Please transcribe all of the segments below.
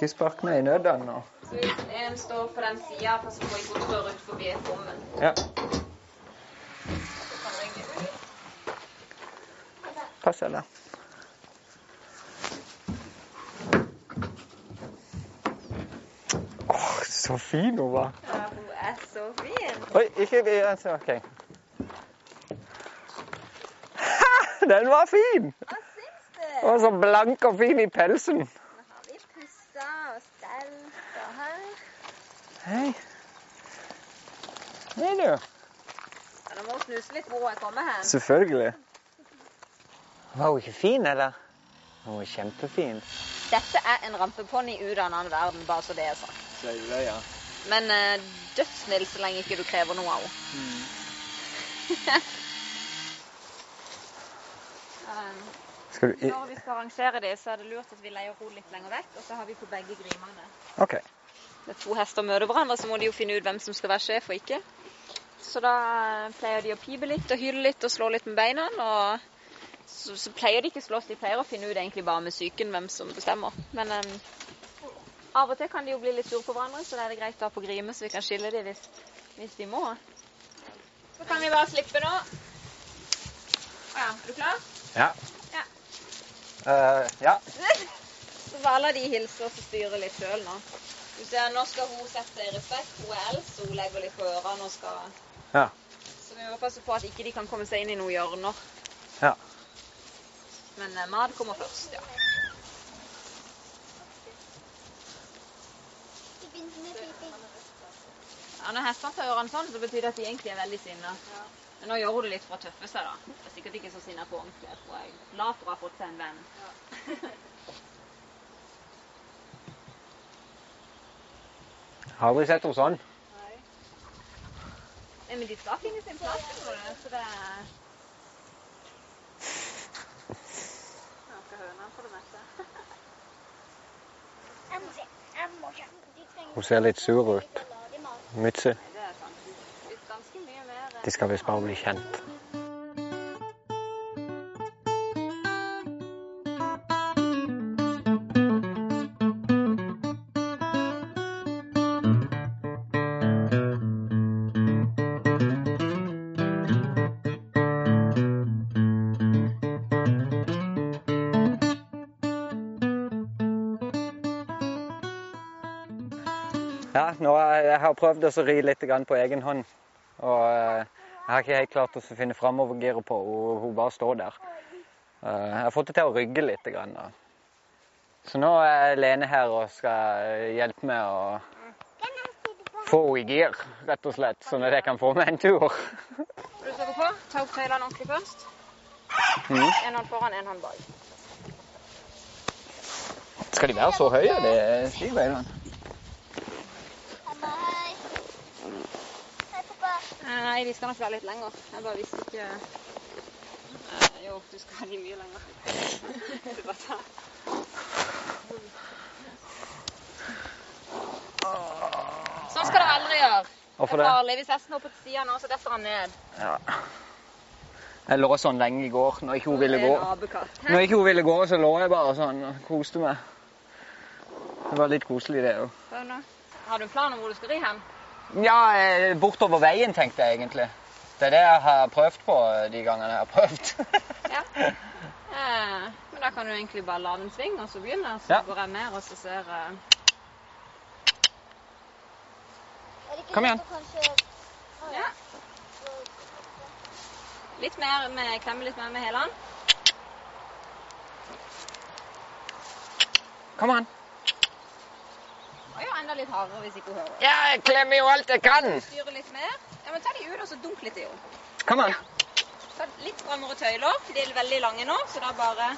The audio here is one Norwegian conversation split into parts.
Ikke spark meg i nøddene nå. Så hvis en står på den sida, pass på ikke å trå ut forbi bommen. Ja, pass deg. Åh, så fin hun var. Ja, hun er så fin. Oi, ikke altså, OK. Ha! Den var fin! Hva syns du? Hun var så blank og fin i pelsen. Nå har vi pussa og stelt og her. Hei. Hei, du. Ja, nå må hun snuse litt hvor jeg kommer hen. Selvfølgelig. Var hun ikke fin, eller? Hun var kjempefin. Dette er en rampeponni ut av en annen verden, bare så det er sagt. Søyle, ja. Men uh, dødssnill så lenge ikke du krever noe av henne. Mm. Skal du i... når vi skal arrangere det, så er det lurt at vi leier henne litt lenger vekk, og så har vi på begge grimene. OK. Når to hester møter hverandre, så må de jo finne ut hvem som skal være sjef og ikke. Så da eh, pleier de å pipe litt og hyle litt og slå litt med beina. Og så, så pleier de ikke å slåss, de pleier å finne ut egentlig bare med psyken hvem som bestemmer. Men um, av og til kan de jo bli litt sur på hverandre, så da er det greit å ha på grime, så vi kan skille dem hvis, hvis de må. Så kan vi bare slippe nå. Å ja, er du klar? Ja. Ja. Uh, ja. Så bare la de hilse og styre litt sjøl nå. Du ser, Nå skal hun sette respekt. Hun er eldst, så hun legger litt på ørene og skal Ja. Så vi må passe på at ikke de kan komme seg inn i noen hjørner. Ja. Men eh, mat kommer først, ja. Ja, Når hestene tar ørene sånn, så betyr det at de egentlig er veldig sinna. Men nå gjør hun det litt for å tøffe seg, da. Det er sikkert ikke så sinna på ordentlig. Jeg tror jeg er glad for å ha fått seg en venn. Har aldri sett henne sånn. Nei, Men de skal finne sin plass, jeg, så det er Ja, skal for det meste. Hun ser litt sur ut. Mitzi. Det De skal visst bare bli kjent. Ja, nå har jeg har prøvd å ri litt på egen hånd. Og eh, jeg har ikke helt klart å finne framovergiret på henne. Hun bare står der. Eh, Jeg har fått det til å rygge litt. Så nå er Lene her og skal eh, hjelpe meg å få henne i gir, rett og slett. Sånn at jeg kan få meg en tur. Du skal gå på. Ta opp tøylene ordentlig først. Mhm. En hånd foran, en hånd bak. Skal de være så høye, de stigbeina? Nei, visste han nok være litt lenger. Jeg bare visste ikke Eh, Jo, du skal ha de mye lenger. Du bare. Sånn skal dere aldri gjøre. Hvorfor Det er farlig. Hvis hesten er på sida nå, så detter han ned. Ja. Jeg lå sånn lenge i går når ikke hun ville gå. Når ikke hun ville gå, så lå jeg bare sånn og koste meg. Det var litt koselig, det òg. Har du en plan om hvor du skal ri hen? Ja, eh, bortover veien, tenkte jeg egentlig. Det er det jeg har prøvd på de gangene jeg har prøvd. Ja. Eh, men da kan du egentlig bare lage en svinge, og så begynne. Så Ja. går jeg ned, og så ser jeg Kom igjen. Ja. Litt mer med klemme litt mer med hælene. Kom an. Og jo enda litt hardere hvis ikke hun hører. Ja, jeg klemmer jo alt jeg kan. Styre litt mer. Ja, men ta de ut, og så dunk litt i henne. Kom an. Ta litt strammere tøyler. De er veldig lange nå, så da bare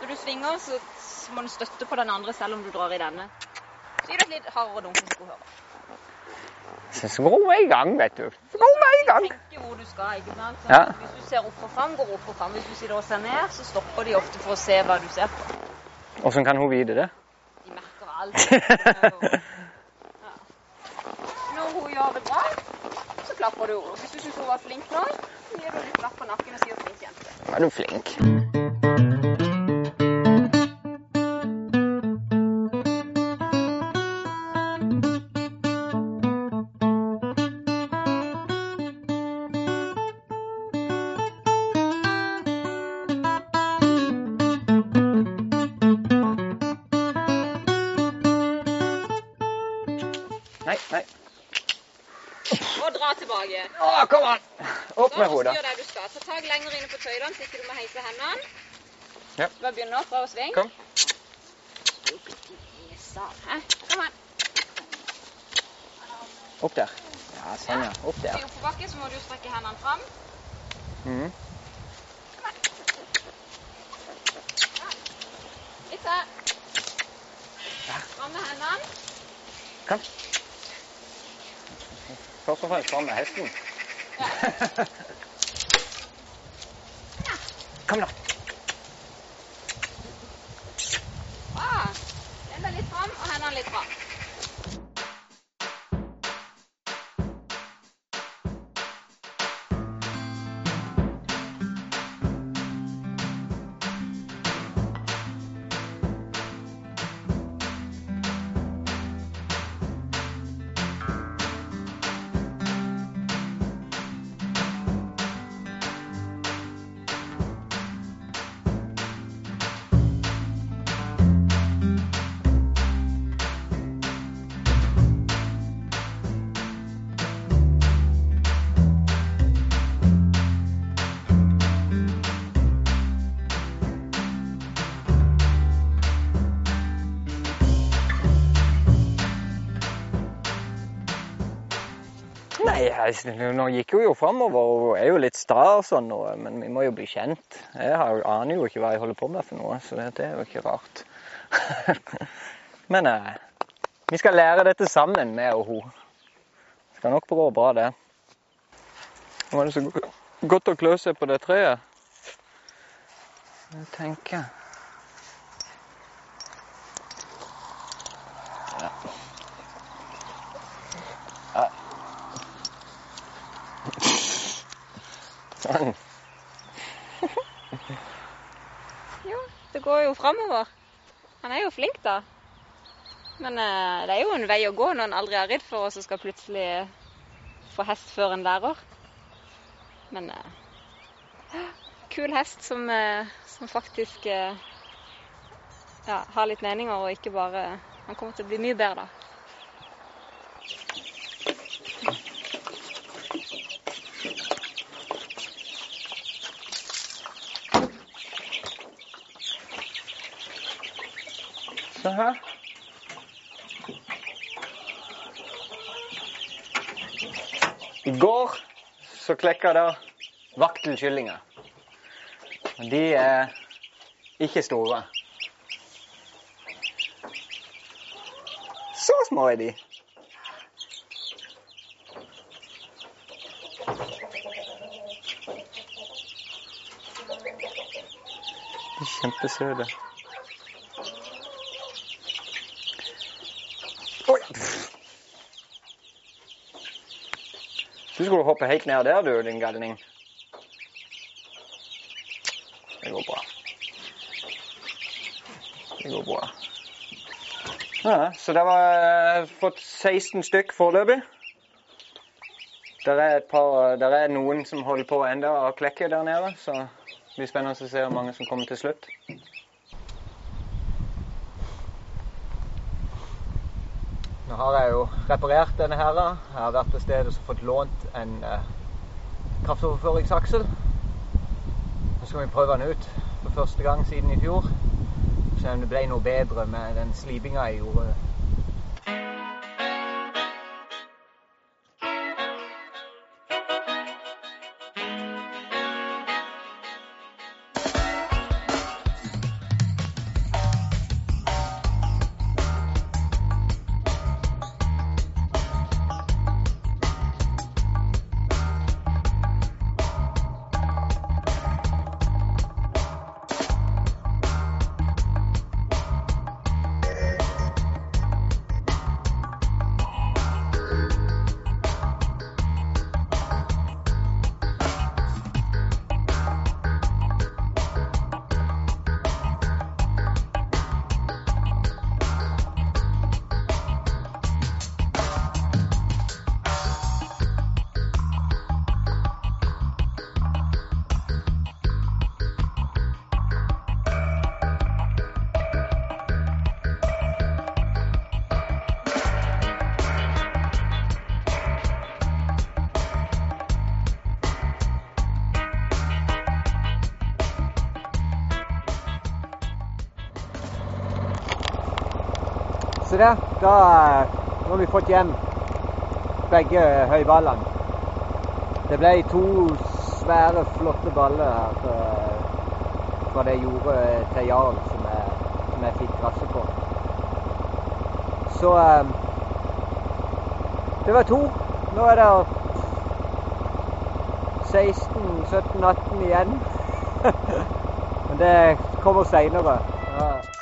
Når du svinger, så må du støtte på den andre selv om du drar i denne. Så gir du et litt hardere dunk. ikke du hører. Så skrur vi i gang, vet du. Går vi i gang. Tenke hvor du skal, ikke sant? Så Ja. Hvis du ser opp og fram, går opp og fram. Hvis du sitter og ser ned, så stopper de ofte for å se hva du ser på. Åssen kan hun vite det? Alt. Ja. Når hun gjør det bra, så klapper du henne. Hvis du syns hun var flink nå, gir du litt klapp på nakken og sier 'flink jente'. Er du flink. Dra. Å, kom an! Opp med hodet. gjør det du skal. Ta tak lenger inne på tøylene, så ikke du må heise hendene. Ja. Bare begynn fra å svinge. Kom. Kom an. Opp der. Ja, sånn, ja. Opp I der. oppoverbakke så må du strekke hendene fram. Mhm. Litt til. Fram med hendene. Kom. Først og fremst fram med hesten. Kom da. Jeg, nå gikk hun jo framover og er jo litt sta og sånn, og, men vi må jo bli kjent. Jeg har, aner jo ikke hva jeg holder på med for noe, så det, det er jo ikke rart. men eh, vi skal lære dette sammen, med og hun. Det skal nok gå bra, det. Nå var det så godt å klø seg på det treet. Jeg tenker Sånn. Jo, det går jo framover. Han er jo flink, da. Men eh, det er jo en vei å gå når en aldri har ridd for og skal plutselig få hest før en lærer. Men eh, kul hest som, eh, som faktisk eh, ja, har litt meninger og ikke bare Han kommer til å bli mye bedre da. Se her. I går så klekka det vaktelkyllinger. De er ikke store. Så små er de. De er kjempesøte. Du skulle hoppe helt ned der, du, din galning. Det går bra. Det går bra. Ja, så det var eh, fått 16 stykk foreløpig. Der er, par, der er noen som holder på enda å klekke der nede, så det blir spennende å se hvor mange som kommer til slutt. Nå har jeg jo reparert denne her. Jeg har vært på stedet og fått lånt en eh, kraftoverføringsaksel. Nå skal vi prøve den ut for første gang siden i fjor. Se om det ble noe bedre med den slipinga jeg gjorde. Det, da nå har vi fått hjem begge høyballene. Det ble to svære, flotte baller her uh, fra det jordet til Jarl som jeg, som jeg fikk krasse på. Så um, det var to. Nå er det 16, 17, 18 igjen. Men det kommer seinere. Ja.